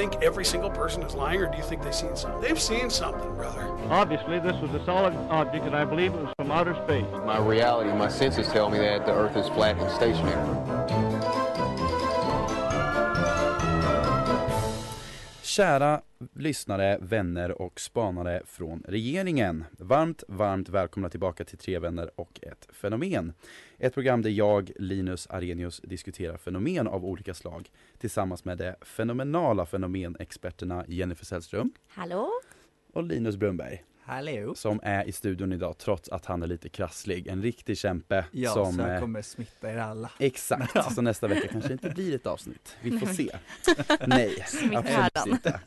Think every single person is lying, or do you think they've seen something? They've seen something, brother. Obviously, this was a solid object, and I believe it was from outer space. My reality, my senses tell me that the Earth is flat and stationary. Kära lyssnare, vänner och spanare från regeringen. Varmt, varmt välkomna tillbaka till Tre vänner och ett fenomen. Ett program där jag, Linus Arrhenius, diskuterar fenomen av olika slag tillsammans med de fenomenala fenomenexperterna Jennifer Sällström Hallå? och Linus Brunberg Hallå! som är i studion idag trots att han är lite krasslig. En riktig kämpe Ja, som så jag eh, kommer smitta er alla. Exakt, Ja. så nästa vecka kanske inte blir ett avsnitt. Vi får se. Nej, absolut inte.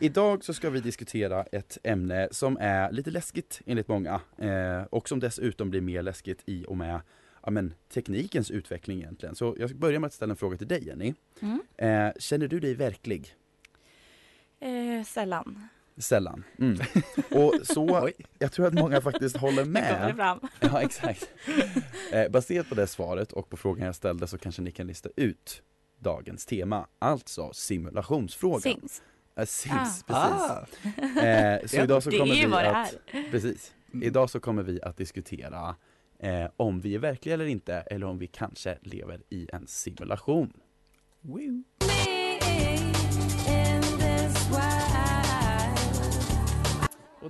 Idag så ska vi diskutera ett ämne som är lite läskigt enligt många eh, och som dessutom blir mer läskigt i och med ja, men, teknikens utveckling egentligen. Så jag ska börja med att ställa en fråga till dig Jenny. Mm. Eh, känner du dig verklig? Eh, sällan. Sällan. Mm. Och så, jag tror att många faktiskt håller med. Ja, exakt. Eh, baserat på det svaret och på frågan jag ställde så kanske ni kan lista ut dagens tema, alltså simulationsfrågan. Sims. Eh, Sims, Ah. precis. Ah, Eh, så idag så det kommer är ju vi vad det att, är. precis. Idag så kommer vi att diskutera eh, om vi är verkliga eller inte, eller om vi kanske lever i en simulation. woo.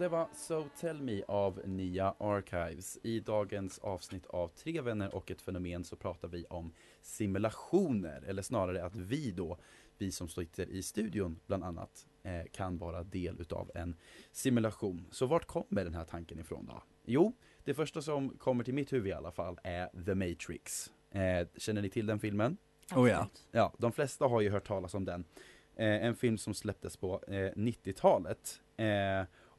Det var So Tell Me av Nia Archives. I dagens avsnitt av Tre vänner och ett fenomen så pratar vi om simulationer, eller snarare att vi då, vi som sitter i studion bland annat, eh, kan vara del utav en simulation. Så vart kommer den här tanken ifrån då? Jo, det första som kommer till mitt huvud i alla fall är The Matrix. Eh, känner ni till den filmen? Oh ja. Ja, de flesta har ju hört talas om den. Eh, en film som släpptes på eh, 90-talet.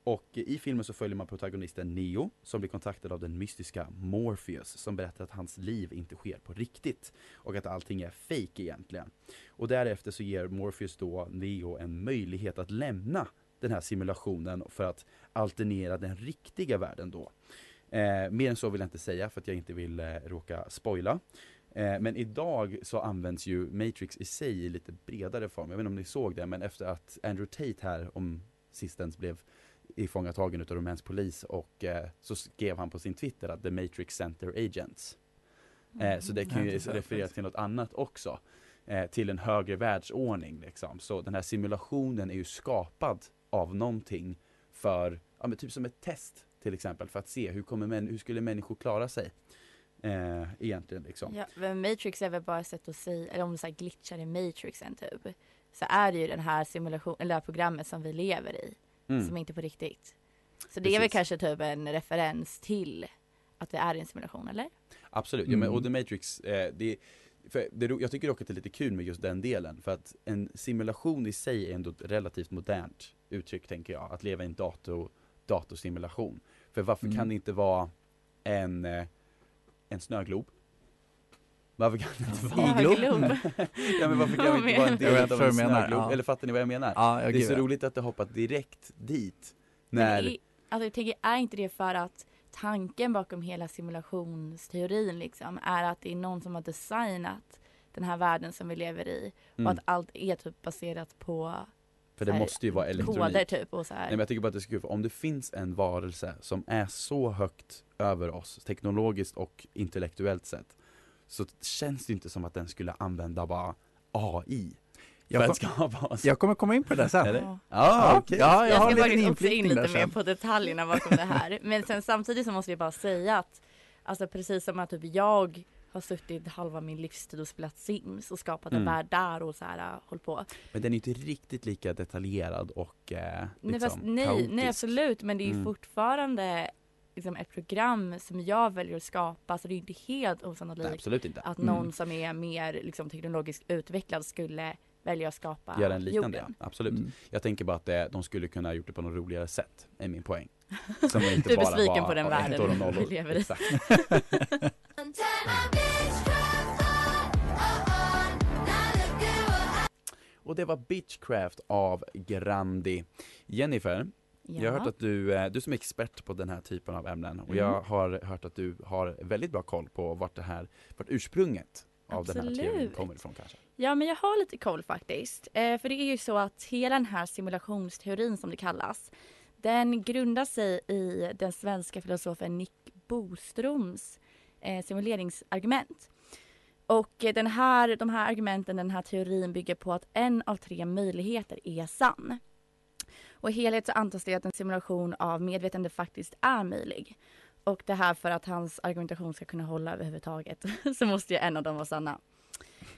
Och i filmen så följer man protagonisten Neo som blir kontaktad av den mystiska Morpheus som berättar att hans liv inte sker på riktigt och att allting är fake egentligen. Och därefter så ger Morpheus då Neo en möjlighet att lämna den här simulationen för att alternera den riktiga världen då. Eh, mer än så vill jag inte säga för att jag inte vill eh, råka spoila. Eh, men idag så används ju Matrix i sig i lite bredare form. Jag vet inte om ni såg det men efter att Andrew Tate här om sistens blev ifångatagen utav rumänsk polis och eh, så skrev han på sin Twitter att The Matrix Center Agents. Eh, så det kan ju referera till något annat också. Eh, till en högre världsordning liksom. Så den här simulationen är ju skapad av någonting för, ja men typ som ett test till exempel för att se hur, kommer män, hur skulle människor klara sig. Eh, egentligen liksom. Ja, men Matrix är väl bara ett sätt att säga, eller om du säger glitchar i Matrixen typ. Så är det ju den här simulation, eller det här programmet som vi lever i. Mm. Som inte är på riktigt. Så det är väl Precis. kanske typ en referens till att det är en simulation eller? Absolut, ja, men, Mm. och The Matrix, eh, det, för det, jag tycker dock att det är lite kul med just den delen för att en simulation i sig är ändå ett relativt modernt uttryck tänker jag, att leva i en dator, datorsimulation. För varför Mm. kan det inte vara en, eh, en snöglob? Varför kan det inte vara Iglo? Glob. Ja men varför kan vi inte vara en del av vad en snöglob? ja. Eller fattar ni vad jag menar? Ja, jag det är så ja. roligt att det hoppat direkt dit. Men När, är, alltså jag tänker, är inte det för att tanken bakom hela simulationsteorin liksom är att det är någon som har designat den här världen som vi lever i mm, och att allt är typ baserat på för det här, måste ju vara elektronik. koder typ och så här. Nej men jag tycker bara att det är så kul, för om det finns en varelse som är så högt över oss, teknologiskt och intellektuellt sett, så känns det inte som att den skulle använda bara AI Jag, kom, jag kommer komma in på det sen. Ja. Ja, okej. ja, jag Jag har ska en faktiskt också in lite mer på detaljerna bakom det här. Men sen samtidigt så måste vi bara säga att alltså precis som att typ jag har suttit halva min livstid och spelat Sims och skapat en Mm. värld där och så här äh, hållit på. Men den är inte riktigt lika detaljerad och eh, Nej, liksom fast, nej, kaotisk. nej absolut men det är Mm. fortfarande liksom ett program som jag väljer att skapa så det är inte helt osannolikt Nej, inte. att mm. någon mm. som är mer liksom, teknologiskt utvecklad skulle välja att skapa Göra en liknande, jorden. Ja, absolut. Mm. Jag tänker bara att det, de skulle kunna ha gjort det på något roligare sätt, är min poäng. Som inte du är bara besviken var, på den världen vi lever i. Och det var Bitchcraft av Grandi. Jennifer, Ja. jag har hört att du, eh, du som är expert på den här typen av ämnen och Mm. jag har hört att du har väldigt bra koll på vart det här, vart ursprunget av den här teorin Absolut. kommer ifrån kanske. Ja, men jag har lite koll faktiskt. Eh, för det är ju så att hela den här simulationsteorin som det kallas, den grundar sig i den svenska filosofen Nick Bostroms eh, simuleringsargument. Och den här, de här argumenten, den här teorin bygger på att en av tre möjligheter är sann. Och i helhet så antas det att en simulation av medvetande faktiskt är möjlig. Och det här för att hans argumentation ska kunna hålla överhuvudtaget så måste ju en av dem vara sanna.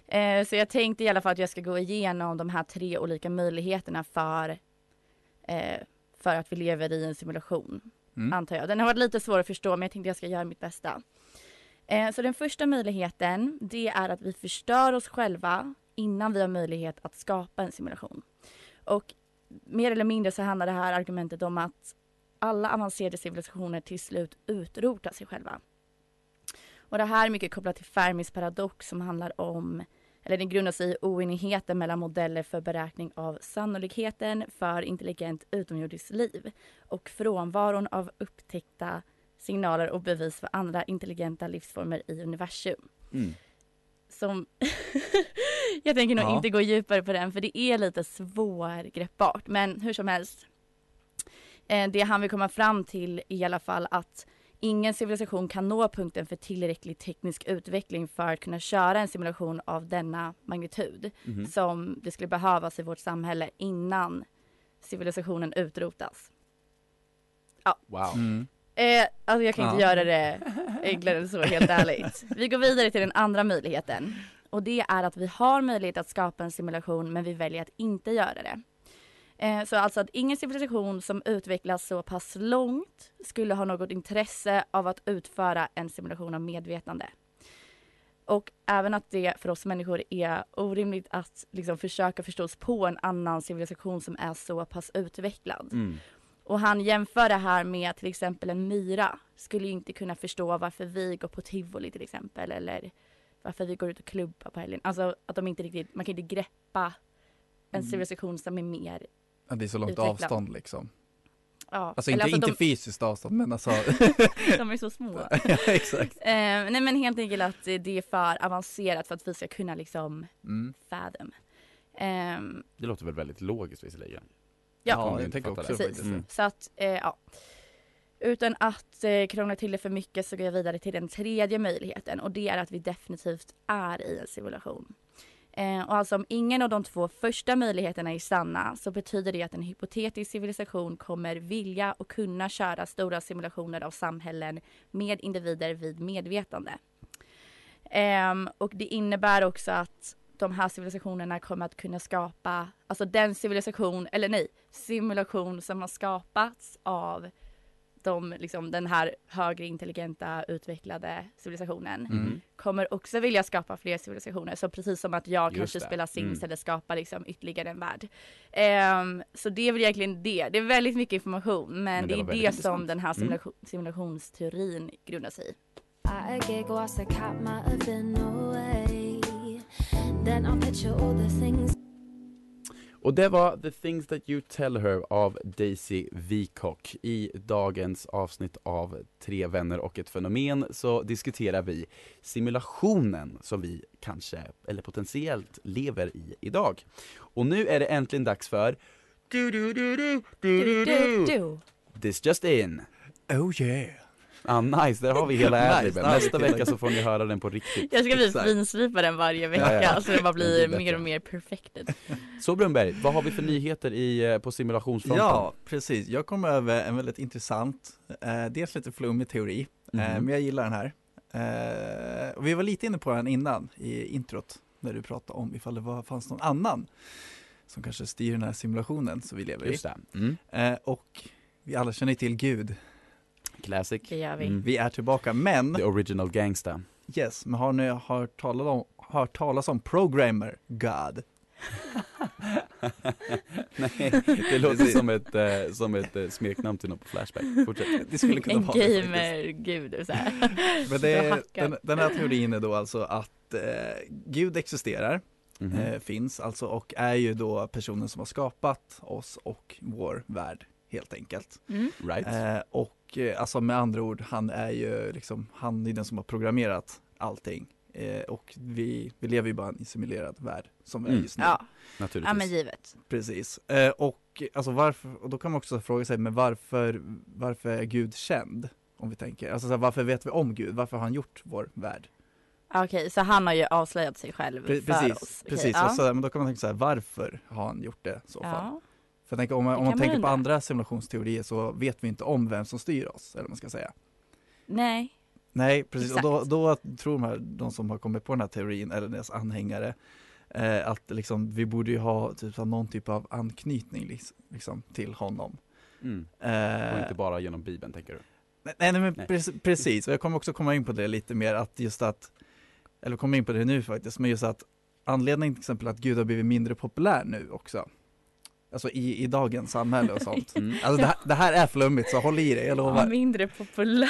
Eh, så jag tänkte i alla fall att jag ska gå igenom de här tre olika möjligheterna för, eh, för att vi lever i en simulation, Mm. antar jag. Den har varit lite svår att förstå men jag tänkte jag ska göra mitt bästa. Eh, så den första möjligheten, det är att vi förstör oss själva innan vi har möjlighet att skapa en simulation. Och mer eller mindre så handlar det här argumentet om att alla avancerade civilisationer till slut utrotar sig själva. Och det här är mycket kopplat till Fermis paradox som handlar om, eller den grundar sig i oenigheten mellan modeller för beräkning av sannolikheten för intelligent utomjordiskt liv och frånvaron av upptäckta signaler och bevis för andra intelligenta livsformer i universum. Mm. Som jag tänker nog Ja. inte gå djupare på den för det är lite svårgreppbart men hur som helst. Eh, det han vill komma fram till i alla fall att ingen civilisation kan nå punkten för tillräcklig teknisk utveckling för att kunna köra en simulation av denna magnitud Mhm. som det skulle behövas i vårt samhälle innan civilisationen utrotas. Wow. Mm. Eh, alltså jag kan inte Ja. göra det enklare än så helt ärligt. Vi går vidare till den andra möjligheten. Och det är att vi har möjlighet att skapa en simulation men vi väljer att inte göra det. Eh, så alltså att ingen civilisation som utvecklas så pass långt skulle ha något intresse av att utföra en simulation av medvetande. Och även att det för oss människor är orimligt att liksom försöka förstå oss på en annan civilisation som är så pass utvecklad. Mm. Och han jämför det här med till exempel en myra skulle inte kunna förstå varför vi går på tivoli till exempel eller varför vi går ut och klubbar på helgen. Alltså att de inte riktigt, man kan inte greppa en Mm. civilisation som är mer, Ja, det är så långt Utvecklad. avstånd liksom. ja. Alltså Eller inte, inte de, fysiskt avstånd men alltså. de är så små. ja, exakt. Eh, nej men helt enkelt att det är för avancerat för att vi ska kunna liksom Mm. fathom. Ehm, Det låter väl väldigt logiskt visserligen. Ja, ja jag tänker också det. Precis. Mm. Så att, eh, ja. Utan att eh, krångla till det för mycket så går jag vidare till den tredje möjligheten och det är att vi definitivt är i en simulation. Eh, och alltså om ingen av de två första möjligheterna är sanna så betyder det att en hypotetisk civilisation kommer vilja och kunna köra stora simulationer av samhällen med individer vid medvetande. Eh, och det innebär också att de här civilisationerna kommer att kunna skapa, alltså den civilisation, eller nej, simulation som har skapats av de, liksom, den här högre intelligenta utvecklade civilisationen Mm. kommer också vilja skapa fler civilisationer. Så precis som att jag Just kanske det. spelar Sims Mm. eller skapar liksom ytterligare en värld. Ehm, så det är väl egentligen det. Det är väldigt mycket information men, Men det det, är det som intressant. den här Mm. simulation, simulationsteorin grundar sig i. Then I'll picture all the things Och det var The Things That You Tell Her av Daisy Vicock. I dagens avsnitt av Tre vänner och ett fenomen så diskuterar vi simulationen som vi kanske, eller potentiellt, lever i idag. Och nu är det äntligen dags för du, du, du, du, du, du, du. Du. This just in. Oh yeah. Ah, nice, där har vi hela Nice, Nästa vecka så får ni höra den på riktigt. Jag ska finslipa den varje vecka Ja, ja. så det bara blir mer och mer perfected. Så Brunnberg, vad har vi för nyheter i, eh, på simulationsfronten? Ja, precis. Jag kom över en väldigt intressant, eh, dels lite flummig teori, eh, Mhm. men jag gillar den här. Eh, och vi var lite inne på den innan i introt, när du pratade om ifall det var, fanns någon annan som kanske styr den här simulationen som vi lever i. Just det. Mm. Eh, och vi alla känner till Gud. Classic. Det gör vi. Mm. Vi är tillbaka, men The original gangsta. yes, men har ni hört talas om, hört talas om programmer God? Nej, det låter som ett, eh, som ett eh, smeknamn till något på Flashback. Fortsätt. Det skulle kunna En vara gamer-gud så här. Men det, den, den här teorin är då alltså att eh, Gud existerar Mhm. eh, finns alltså och är ju då personen som har skapat oss och vår värld helt enkelt. Mm. Right. Eh, och eh, alltså med andra ord, han är ju liksom, han är den som har programmerat allting. Eh, och vi, vi lever ju bara i en simulerad värld som är Mm. just nu. Ja. Naturligtvis. ja, men givet. Precis. Eh, och alltså varför, och då kan man också fråga sig, men varför, varför är Gud känd? Om vi tänker, alltså så här, varför vet vi om Gud? Varför har han gjort vår värld? Okej, så han har ju avslöjat sig själv Pre- för precis, oss. Okej, precis. ja. Och så, men då kan man tänka så här, varför har han gjort det i så fall? Ja. För jag tänker, om man, om man tänker på undra. andra simulationsteorier så vet vi inte om vem som styr oss, eller vad man ska säga. Nej. Nej, precis. Och då, Exakt. då tror de, här, de som har kommit på den här teorin, eller deras anhängare, eh, att liksom, vi borde ju ha typ, någon typ av anknytning liksom, till honom. Mm. Eh, Och inte bara genom bibeln tänker du? Nej, nej men Nej. Precis, precis, och jag kommer också komma in på det lite mer att just att, eller komma in på det nu faktiskt, men just att anledningen till exempel att Gud har blivit mindre populär nu också, alltså i, i dagens samhälle och sånt. Mm. Alltså det, här, det här är flummigt så håll i dig, jag Ja, lovar. mindre populär.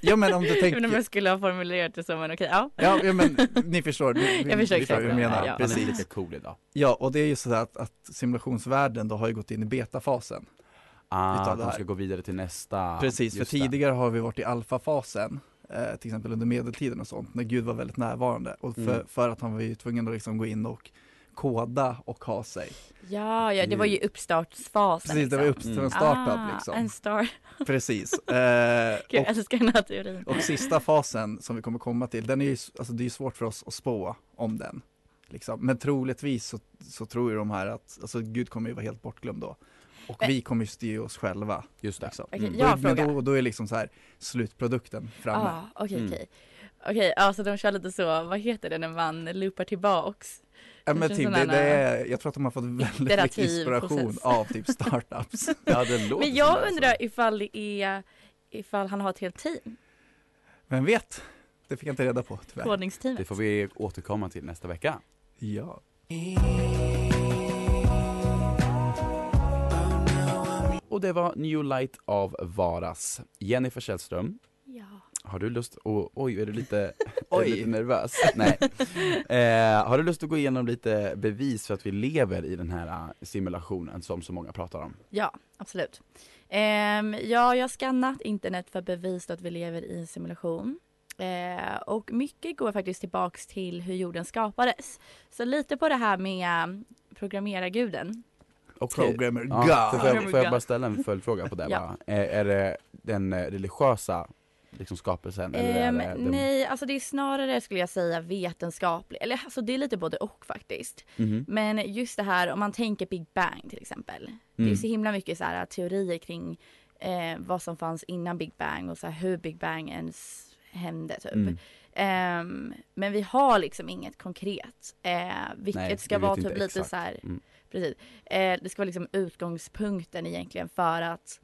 Ja men om du vet inte om tänker, jag skulle ha formulerat det så men okej, ja. ja, ja men ni förstår, ni, Jag förstår ni exakt vad jag vad- menar. ja. Han är Precis. lika cool idag. Ja, och det är ju så att, att simulationsvärlden då har ju gått in i betafasen. Ah, det de ska gå vidare till nästa. Precis, för det. tidigare har vi varit i alfafasen, eh, till exempel under medeltiden och sånt, när Gud var väldigt närvarande. Och för, Mm. för att han var ju tvungen att liksom gå in och koda och ha sig. Ja, ja, det var ju uppstartsfasen. Precis, det var liksom. upp till Mm. en startup ah, liksom. En start. Precis. Eh, Gud, jag och, älskar den här teorin. och sista fasen som vi kommer komma till, den är ju, alltså det är ju svårt för oss att spå om den. Liksom. Men troligtvis så, så tror ju de här att, alltså Gud kommer ju vara helt bortglömd då. Och vi kommer ju styra oss själva. Just det. Liksom. Okej, Mm. jag men då, då är liksom så här slutprodukten framme. Ah, okej, Mm. okej. Okej, alltså de kör lite så, vad heter det när man loopar tillbaks? Ja men typ, det, det är, jag tror att de har fått väldigt mycket inspiration process. av typ startups. Ja, det låter Men jag alltså. undrar ifall det är, ifall han har ett helt team, Vem vet? Det fick jag inte reda på tyvärr. kodningsteamet. Det får vi återkomma till nästa vecka. Ja. Och det var New Light av Varas. Jennifer Källström, Ja. Har du lust att, oj är du lite, är Oj. du lite nervös? Nej. Eh, har du lust att gå igenom lite bevis för att vi lever i den här eh, simulationen som så många pratar om? Ja, absolut. Ehm, ja, jag har skannat internet för bevis att vi lever i en simulation. Eh, och mycket går faktiskt tillbaks till hur jorden skapades. Så lite på det här med um, programmerarguden. Okej. Programmer Ja, God. för får, jag, får jag bara ställa en följdfråga på det Ja. bara? Är, är det den eh, religiösa liksom skapelsen? eller är det nej, alltså det är snarare skulle jag säga vetenskaplig. Eller alltså det är lite både och faktiskt. Mhm. Men just det här om man tänker Big Bang till exempel. Det är Mm. så himla mycket så här, teorier kring eh, vad som fanns innan Big Bang och så här, hur Big Bang ens hände typ. Mm. Ehm, men vi har liksom inget konkret. Eh, vilket Nej, ska vara typ lite exakt. så här, Mm. precis. Eh, det ska vara liksom utgångspunkten egentligen för att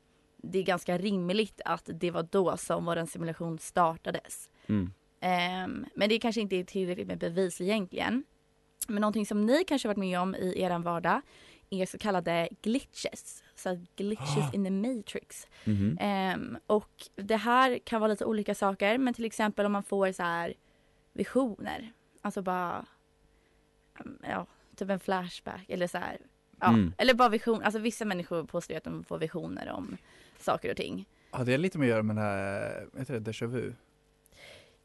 det är ganska rimligt att det var då som vår simulation startades. Mm. Ehm, men det kanske inte är tillräckligt med bevis egentligen. Men någonting som ni kanske varit med om i er vardag är så kallade glitches. Så glitches in the matrix. Mhm. Ehm, och det här kan vara lite olika saker men till exempel om man får så här visioner. Alltså bara, mm, ja, typ en flashback eller så här. Ja, Mm. eller bara vision. Alltså vissa människor påstår att de får visioner om saker och ting. Ja, det är lite med att göra med den här, heter det, déjà vu?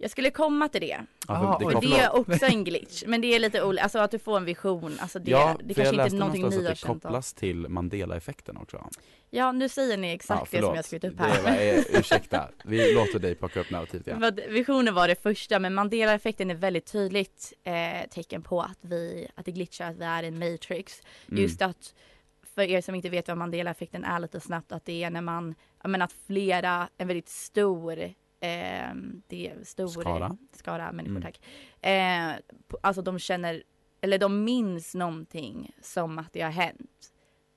Jag skulle komma till det. Ja, För kan- det är också en glitch. Men det är lite olika, alltså att du får en vision. Alltså det, ja, det kanske inte är någonting ni har att det känt av. kopplas till Mandela-effekten också. Ja, nu säger ni exakt det som jag skrivit upp Det här. var, eh, ursäkta, vi låter dig plocka upp narrativet igen. Visionen var det första men Mandela-effekten är väldigt tydligt eh, tecken på att vi, att det glitchar, att vi är i en matrix. Mm. Just att, för er som inte vet vad Mandela-effekten är lite snabbt, att det är när man, jag menar att flera, en väldigt stor, eh, det är stor Skara. skara människor, Mm. tack. Eh, alltså de känner, eller de minns någonting som att det har hänt.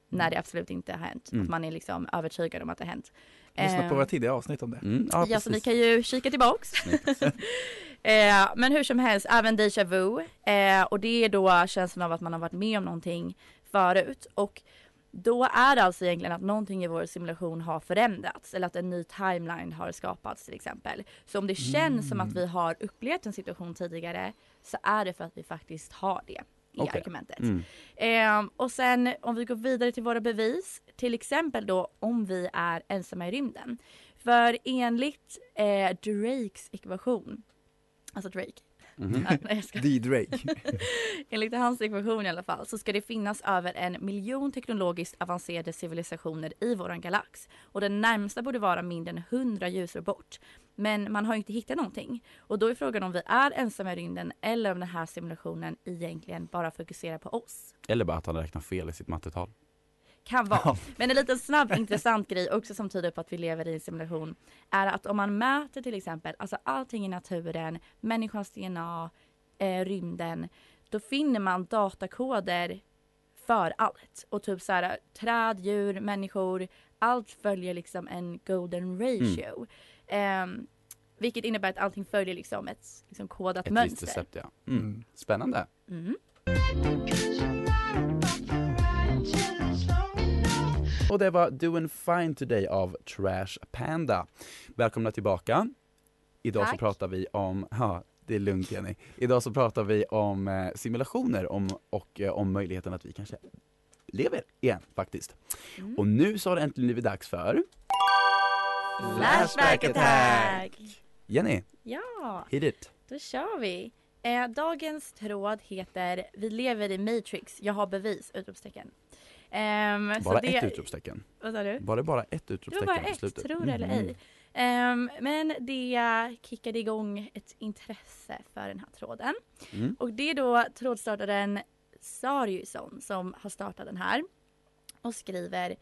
När det absolut inte har hänt. Mm. Att man är liksom övertygad om att det har hänt. Lyssna Eh, på våra tidiga avsnitt om det. Mm, ja, Ja, så ni kan ju kika tillbaks. eh, men hur som helst, även déjà vu. Eh, och det är då känslan av att man har varit med om någonting förut. Och då är det alltså egentligen att någonting i vår simulation har förändrats. Eller att en ny timeline har skapats till exempel. Så om det känns som att vi har upplevt en situation tidigare så är det för att vi faktiskt har det. är Okej. argumentet. Mm. Ehm, och sen om vi går vidare till våra bevis, till exempel då om vi är ensamma i rymden. För enligt eh, Drakes ekvation, alltså Drake, Jag ska. D-Drake. enligt hans ekvation i alla fall, så ska det finnas över en miljon teknologiskt avancerade civilisationer i våran galax. Och den närmsta borde vara mindre än 100 ljusår bort. Men man har ju inte hittat någonting. Och då är frågan om vi är ensamma i rymden eller om den här simulationen egentligen bara fokuserar på oss. Eller bara att han räknar fel i sitt mattetal. Kan vara. Men en liten snabb intressant grej också som tyder på att vi lever i en simulation är att om man mäter till exempel alltså allting i naturen, människans DNA, eh, rymden, då finner man datakoder för allt. Och typ så här träd, djur, människor, allt följer liksom en golden ratio. Ehm, vilket innebär att allting följer liksom ett liksom kodat Ett mönster. recept ja. Mm. Spännande. Mm. Och det var Doing Fine Today av Trash Panda. Välkomna tillbaka. Idag så Tack. pratar vi om, ja det är lugnt Jenny. Idag så pratar vi om eh, simulationer om, och eh, om möjligheten att vi kanske lever igen faktiskt. Mm. Och nu så har det äntligen blivit dags för Flashback attack! Jenny, Ja! hit it. Då kör vi! Eh, dagens tråd heter Vi lever i Matrix, jag har bevis! Utropstecken. Så Bara det, ett utropstecken. Vad sa du? Var det bara ett Det var utropstecken bara ett, slutet? tror det eller Mhm. ej. Ehm, men det kickade igång ett intresse för den här tråden. Mm. Och det är då trådstartaren Sariusson som har startat den här. Och skriver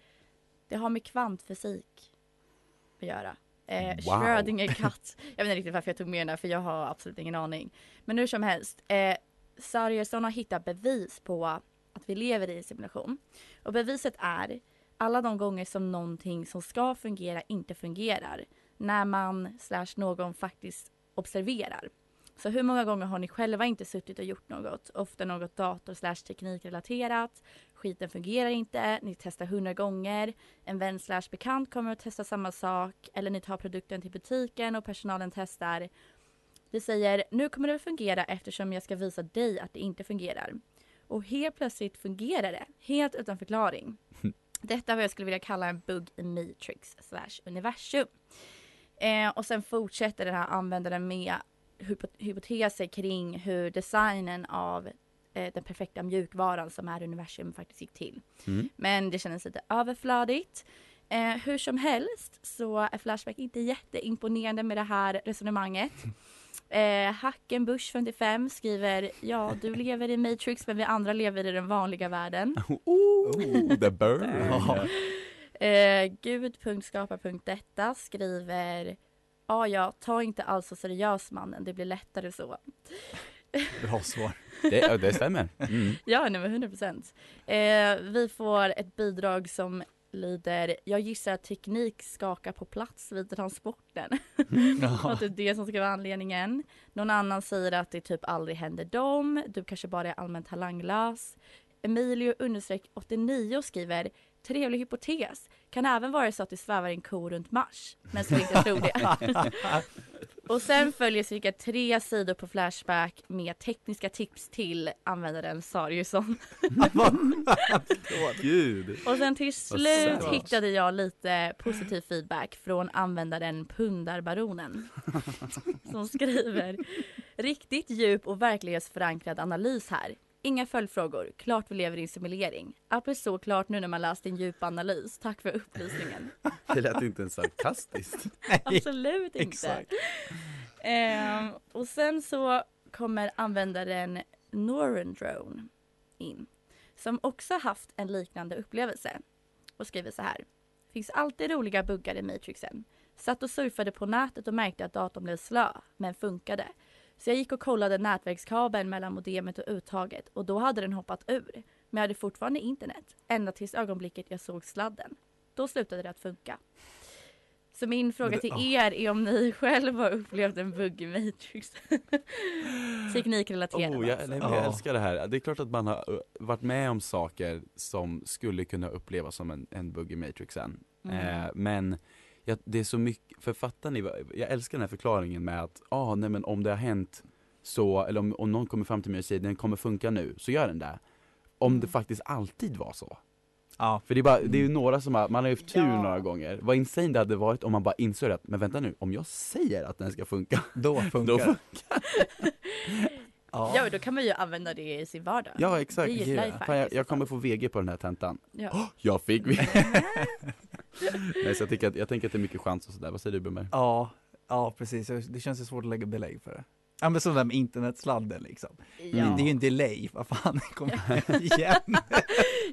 Det har med kvantfysik att göra. Eh, Wow. Schrödinger katt. Jag vet inte riktigt varför jag tog med den här för jag har absolut ingen aning. Men hur som helst. Eh, Sariusson har hittat bevis på att vi lever i en simulation. Och beviset är alla de gånger som någonting som ska fungera inte fungerar. När man slash någon faktiskt observerar. Så hur många gånger har ni själva inte suttit och gjort något? Ofta något dator slash teknikrelaterat. Skiten fungerar inte, ni testar hundra gånger. En vän slash bekant kommer att testa samma sak. Eller ni tar produkten till butiken och personalen testar. Vi säger, nu kommer det att fungera eftersom jag ska visa dig att det inte fungerar. Och helt plötsligt fungerar det, helt utan förklaring. Detta är vad jag skulle vilja kalla en bugg i Matrix slash universum. Eh, och sen fortsätter den här användaren med hypo- hypoteser kring hur designen av eh, den perfekta mjukvaran som är universum faktiskt gick till. Mm. Men det kändes lite överflödigt. Eh, hur som helst så är Flashback inte jätteimponerande med det här resonemanget. Eh, Hackenbush 55 skriver Ja, du lever i Matrix men vi andra lever i den vanliga världen. Oh, the burn. Eh, Gud.skapar.detta skriver Ja, ja, ta inte alls så seriöst mannen, det blir lättare så. Bra svar. Det, det stämmer. Mm. Ja, nej men 100 procent. Eh, vi får ett bidrag som lyder Jag gissar att teknik skakar på plats vid transporten. Ja. Och det är det som ska vara anledningen. Någon annan säger att det typ aldrig händer dem. Du kanske bara är allmänt talanglös. Emilio understreck 89 skriver Trevlig hypotes. Kan även vara så att det svävar en ko runt Mars. Men skulle inte tro det. Och sen följer cirka tre sidor på Flashback med tekniska tips till användaren Sariusson. Gud. Och sen till slut hittade jag lite positiv feedback från användaren Pundarbaronen. som skriver Riktigt djup och verklighetsförankrad analys här. Inga följdfrågor. Klart vi lever i en simulering. Apropå klart nu när man läst din djupa analys. Tack för upplysningen. Det lät inte ens sarkastiskt. Absolut inte. Exakt. Ehm, och sen så kommer användaren Norendrone in. Som också haft en liknande upplevelse. Och skriver så här. Finns alltid roliga buggar i Matrixen. Satt och surfade på nätet och märkte att datorn blev slö, men funkade. Så jag gick och kollade nätverkskabeln mellan modemet och uttaget och då hade den hoppat ur. Men jag hade fortfarande internet, ända tills ögonblicket jag såg sladden. Då slutade det att funka. Så min fråga till er är om ni själva har upplevt en bugg i Matrix. Teknikrelaterad Oh, jag, alltså. nej, jag Ja. älskar det här. Det är klart att man har varit med om saker som skulle kunna upplevas som en, en bugg i Matrixen. Mm. Eh, men jag, det är så mycket, för fattar ni, jag älskar den här förklaringen med att, ah, nej men om det har hänt så, eller om, om någon kommer fram till mig och säger den kommer funka nu, så gör den det. Om det faktiskt alltid var så. Ja. För det är, bara, det är ju några som har, man har ju haft tur Ja. några gånger. Vad insane det hade varit om man bara insåg att, men vänta nu, om jag säger att den ska funka, Då funkar då funkar Ja. Ja, då kan man ju använda det i sin vardag. Ja exakt, Det är ju lifehack Fan, jag, jag kommer fall. få VG på den här tentan. Ja. Jag fick VG! Nej så jag tänker, att, jag tänker att det är mycket chans och sådär, vad säger du Brummer? Ja, ja precis. Det känns ju svårt att lägga belägg för det. Ja men som det där med internetsladden liksom. Ja. Det är ju en delay, vad fan, kom igen.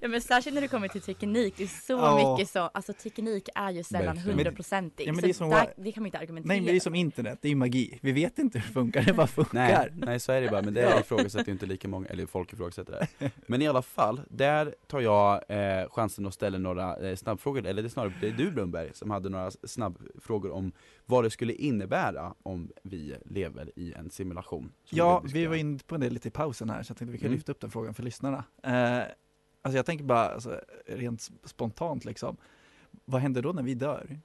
ja men särskilt när det kommer till teknik, det är så Ja. mycket så, alltså teknik är ju sällan hundraprocentig. Ja, men det är som där, vad- det kan man inte argumentera Nej men det är som internet, det är ju magi. Vi vet inte hur det funkar, det bara funkar. Nej, nej så är det bara, men det ifrågasätter ju inte lika många, eller folk ifrågasätter det. Men i alla fall, där tar jag eh, chansen att ställa några eh, snabbfrågor, eller det är snarare det är du Blomberg som hade några snabbfrågor om vad det skulle innebära om vi lever i en simulation. Ja, du vi var inne på det lite i pausen här, så jag tänkte vi kan Mm. lyfta upp den frågan för lyssnarna. Eh, alltså jag tänker bara, alltså, rent spontant liksom, vad händer då när vi dör?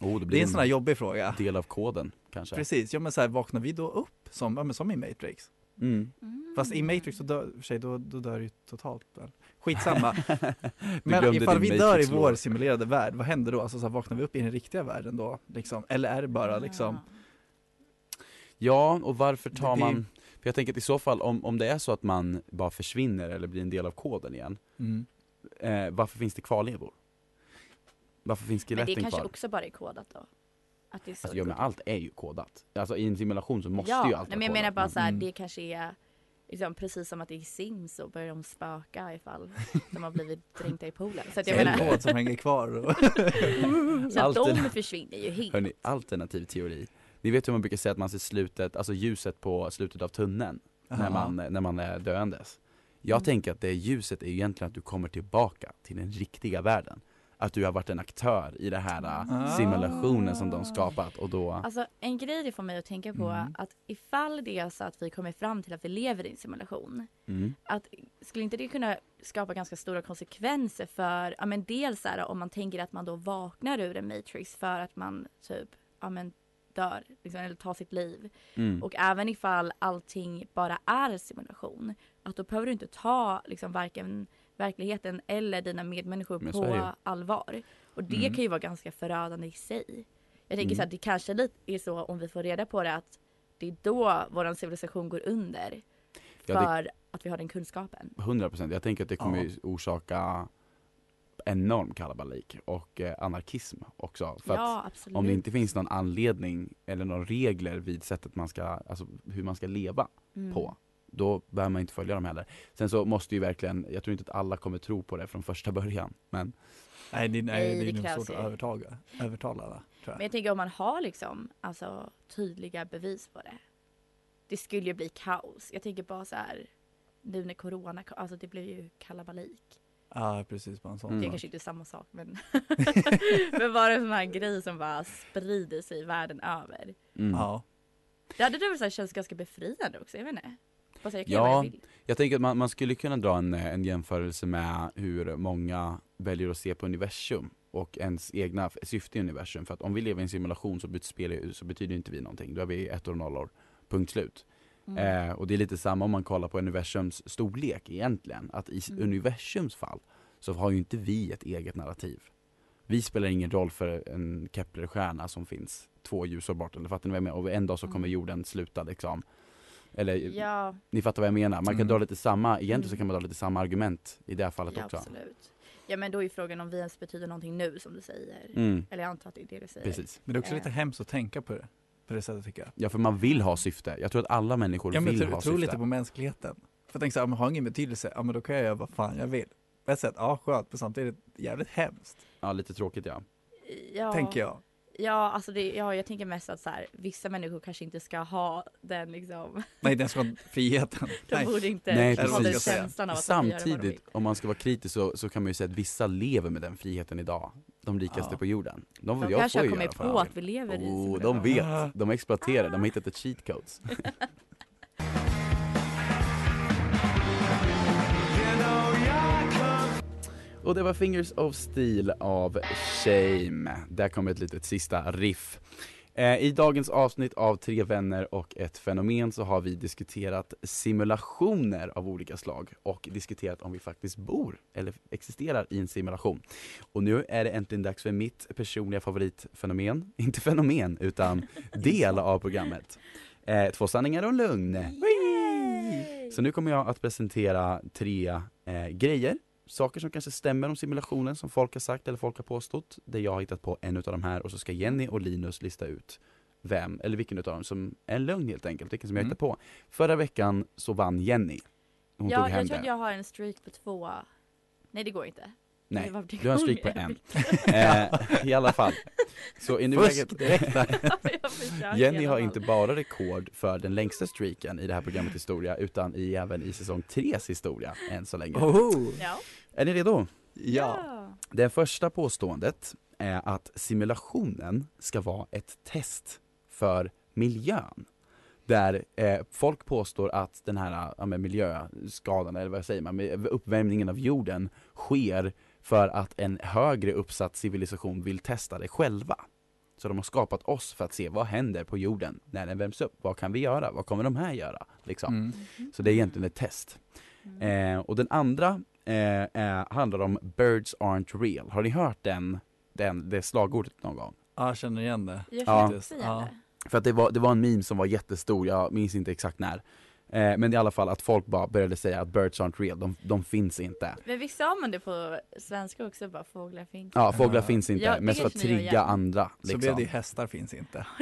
Oh, det blir Det är en sån här jobbig fråga. del av koden kanske. Precis, ja men så här, vaknar vi då upp som, ja, men som i Matrix? Mm. Mm. Fast i Matrix så dör, för sig, då, då dör ju totalt väl. Skitsamma. Men ifall vi dör i vår simulerade värld, vad händer då? Alltså så här, vaknar vi upp i den riktiga världen då? Liksom? Eller är det bara liksom, Ja, och varför tar Det- det- man, för jag tänker att i så fall om, om det är så att man bara försvinner eller blir en del av koden igen, mm. eh, varför finns det kvarlevor? Varför finns Men det skeletten kanske kvar? också bara är kodat då? Att det är så Alltså, ja, det men allt är ju kodat. Alltså i en simulation så måste ja, ju allt vara men jag menar kodat. bara så här, Mm. det kanske är liksom, precis som att i Sims så börjar de spöka ifall de har blivit dränkta i poolen. Så att jag en menar, kod som hänger kvar så att de försvinner ju helt. Hörni, alternativ teori. Ni vet hur man brukar säga att man ser slutet, alltså ljuset på slutet av tunneln när man, när man är döendes. Jag Mm. tänker att det ljuset är egentligen att du kommer tillbaka till den riktiga världen. Att du har varit en aktör i den här Ah. äh, simulationen som de skapat och då Alltså en grej det får mig att tänka på Mm. att ifall det är så att vi kommer fram till att vi lever i en simulation. mm, Att, skulle inte det kunna skapa ganska stora konsekvenser för, ja men dels så här, om man tänker att man då vaknar ur en matrix för att man typ, ja men dör, liksom, eller tar sitt liv. mm. Och även ifall allting bara är simulation, att då behöver du inte ta liksom varken verkligheten eller dina medmänniskor Men på allvar. Och det Mm. kan ju vara ganska förödande i sig. Jag tänker Mm. så att det kanske lite är så om vi får reda på det att det är då vår civilisation går under. Ja, det- För att vi har den kunskapen. 100% jag tänker att det kommer Ja. orsaka enorm kalabalik och eh, anarkism också. För att ja, absolut. om det inte finns någon anledning eller några regler vid sättet man ska, alltså hur man ska leva Mm. på, då behöver man inte följa dem heller. Sen så måste ju verkligen, jag tror inte att alla kommer tro på det från första början, men Nej, det, nej, Nej, det är det nog svårt att övertaga, övertala alla, tror Men jag. tänker om man har liksom alltså, tydliga bevis på det. Det skulle ju bli kaos. Jag tänker bara så här nu när corona alltså det blev ju kalabalik. Ja, precis, bara en sån Mm. Det kanske inte är samma sak men Men bara en sån här grej som bara sprider sig världen över. mm. Ja, Det hade väl så här känts ganska befriande också, jag vet inte. Bara så här, jag kan Ja. jag. Jag tänker att man, man skulle kunna dra en, en jämförelse med hur många väljer att se på universum och ens egna syfte i universum. För att om vi lever i en simulation så, betyder, så betyder inte vi någonting, då är vi ettor och nollor, punkt slut. Mm. Eh, och det är lite samma om man kollar på universums storlek egentligen. Att i Mm. universums fall så har ju inte vi ett eget narrativ. Vi spelar ingen roll för en Kepler-stjärna som finns två ljusår bort, eller fattar ni vad jag menar? Och en dag så kommer Mm. jorden sluta liksom. Eller, Ja, ni fattar vad jag menar? Man kan Mm. dra lite samma, egentligen så Mm. kan man dra lite samma argument i det här fallet ja också. absolut. Ja men då är ju frågan om vi ens betyder någonting nu som du säger. Mm, Eller jag antar att det är det du säger. precis. men det är också Eh. lite hemskt att tänka på det, det sättet tycker jag. Ja för man vill ha syfte, jag tror att alla människor Ja men vill tro, ha syfte. lite på mänskligheten. För jag tänker såhär, om jag har ingen betydelse, ja men då kan jag göra vad fan jag vill. På ett sätt, ja skönt, men samtidigt jävligt hemskt, Ja lite tråkigt ja. Ja. tänker jag. Ja, alltså det, ja, jag tänker mest att så här, vissa människor kanske inte ska ha den liksom, Nej, den ska ha friheten. de Nej. borde inte Nej, ha den känslan av att de får göra vad de vill. Samtidigt, om man ska vara kritisk så, så kan man ju säga att vissa lever med den friheten idag. De rikaste Ja. på jorden. De, De jag kanske har kommit på att vi lever i Oh, simulation. de vet, de exploaterar, de har hittat ett cheat codes. Och det var Fingers of Steel av Shame. Där kommer ett litet sista riff. Eh, I dagens avsnitt av Tre vänner och ett fenomen så har vi diskuterat simulationer av olika slag och diskuterat om vi faktiskt bor eller existerar i en simulation. Och nu är det äntligen dags för mitt personliga favoritfenomen, inte fenomen utan del av programmet. Eh, två sanningar och en lögn. Så nu kommer jag att presentera tre eh, grejer saker som kanske stämmer om simulationen som folk har sagt eller folk har påstått. Där jag har hittat på en utav de här och så ska Jenny och Linus lista ut vem, eller vilken utav dem som är en lögn helt enkelt, vilken som jag Mm. hittat på. Förra veckan så vann Jenny. Hon ja, tog hem jag tror att jag har en streak på två. Nej det går inte. Nej, du har en streak på en. eh, I alla fall. Så i nuläget, Jenny har inte bara rekord för den längsta streaken i det här programmet historia utan i, även i säsong 3s historia än så länge. Oh, Ja. Är ni redo? ja. Det första påståendet är att simulationen ska vara ett test för miljön. Där eh, folk påstår att den här ja, miljöskadan, eller vad säger man, uppvärmningen av jorden sker för att en högre uppsatt civilisation vill testa det själva. Så de har skapat oss för att se vad händer på jorden när den värms upp. Vad kan vi göra? Vad kommer de här göra? Liksom. Mm. Så det är egentligen ett test. Eh, och den andra eh, är, handlar om Birds aren't real. Har ni hört den, den, det slagordet någon gång? Ja, jag känner igen det. Jag Ja. det. För att det var, det var en meme som var jättestor, jag minns inte exakt när. Eh, men i alla fall att folk bara började säga att birds aren't real, de, de finns inte. Men visst sa man det på svenska också? Bara fåglar finns Ja, fåglar Ja. finns inte, Ja, mest för att ni trigga andra. Så Liksom. blev det ju hästar finns inte.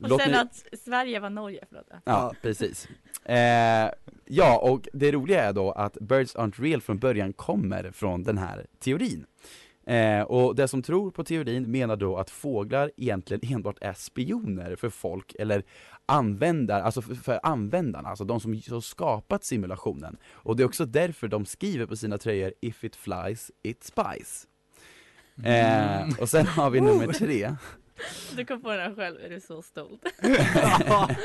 Och Låt sen mig- att Sverige var Norge, förlåt. Ja, precis. Eh, ja, och det roliga är då att Birds Aren't Real från början kommer från den här teorin. Eh, och det som tror på teorin menar då att fåglar egentligen enbart är spioner för folk, eller användare, alltså för, för användarna, alltså de som har skapat simulationen. Och det är också därför de skriver på sina tröjor If it flies, it spies. Eh, och sen har vi nummer tre. Du kom på den här själv, är du så stolt?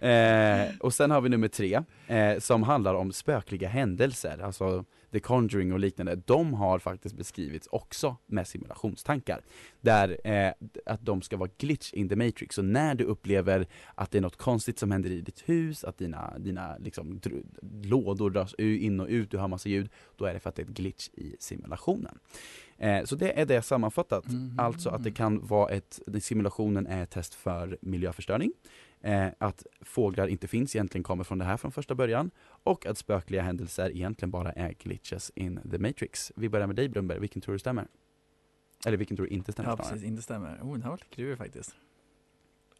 Eh, och sen har vi nummer tre, eh, som handlar om spökliga händelser, alltså The Conjuring och liknande. De har faktiskt beskrivits också med simulationstankar. Där eh, att de ska vara glitch in the matrix. Så när du upplever att det är något konstigt som händer i ditt hus, att dina, dina liksom, dr- lådor dras in och ut, du hör massa ljud, då är det för att det är ett glitch i simulationen. Eh, så det är det sammanfattat. Mhm. Alltså att det kan vara ett, simulationen är ett test för miljöförstöring. Eh, att fåglar inte finns egentligen kommer från det här från första början. Och att spökliga händelser egentligen bara är glitches in the matrix. Vi börjar med dig Brunberg, vilken tror du stämmer? Eller vilken tror du inte stämmer? Ja, snarare? precis, inte stämmer. Oh, den här var lite klurig faktiskt.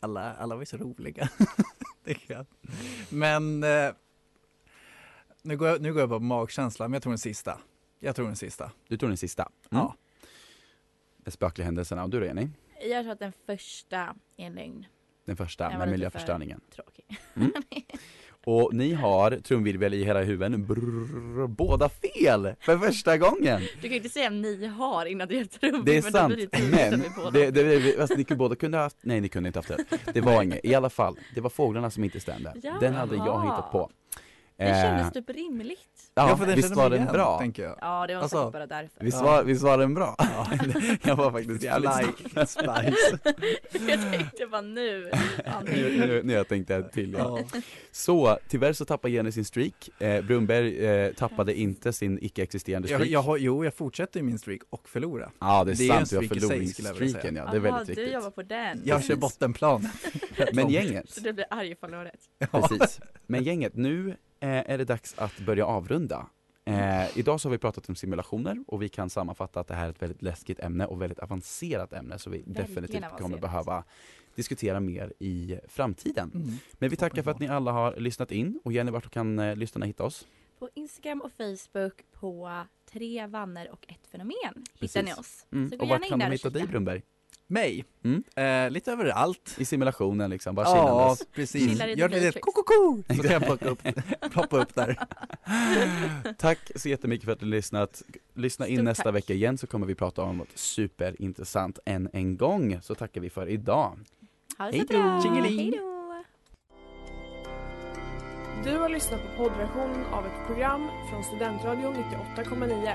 Alla, alla var ju så roliga, tycker jag. Men eh, nu, går jag, nu går jag på magkänsla, men jag tror den sista. Jag tror den sista. Du tror den sista? Mm. Ja. De spökliga händelserna. Och du då Jenny? Jag tror att den första är en lögn. Den första Den med miljöförstöringen. Tråkig. Och ni har trumvirvel i hela huven, Brrr, båda fel för första gången! Du kan ju inte säga ni har innan du gör trummor. Det är sant, men det, det, det, alltså, ni kunde båda kunde ha haft, nej ni kunde inte haft det. Det var inget, i alla fall, det var fåglarna som inte stämde. Ja. Den hade jag hittat på. Det Eh, kändes typ rimligt. Ja, för den visst var den igen, bra? tänker jag. Ja, det var Alltså, säkert bara därför. Visst Ja. var, visst var den bra? jag var faktiskt jävligt. Splice. jag tänkte bara nu. Ja, nu, nu, nu jag tänkt ett till ja. Ja. Så, tyvärr så tappade Jenny sin streak, eh, Brunberg eh, tappade inte sin icke-existerande streak Jag, jag har, jo, jag fortsätter ju min streak och förlora. Ja det är det är sant, du har jag förloringsstreaken ja, det är väldigt du viktigt jobbar på den. Jag kör bottenplan. Men gänget, Så du blir arg ifall du har rätt. Precis. Men gänget, nu är det dags att börja avrunda. Eh, idag så har vi pratat om simulationer och vi kan sammanfatta att det här är ett väldigt läskigt ämne och väldigt avancerat ämne så vi definitivt kommer avancerat. behöva diskutera mer i framtiden. Mm. Men vi tackar för att ni alla har lyssnat in och Jenny, vart kan eh, lyssnarna hitta oss? På Instagram och Facebook på tre vanner och ett fenomen hittar Precis. ni oss. Mm. Så gå Och vart in kan där de hitta dig. Brunberg? Mig? Mm. Eh, lite överallt. I simulationen liksom, bara Ja, chillandes. precis. Chillar i Gör The det Matrix. koko så kan jag plocka upp, ploppa upp där. Tack så jättemycket för att du har lyssnat. Lyssna in Stort nästa tack. vecka igen så kommer vi prata om något superintressant än en gång. Så tackar vi för idag. Ha det Hej så då. bra. Tjingeling. Hej då. Du har lyssnat på poddversionen av ett program från Studentradion 98,9.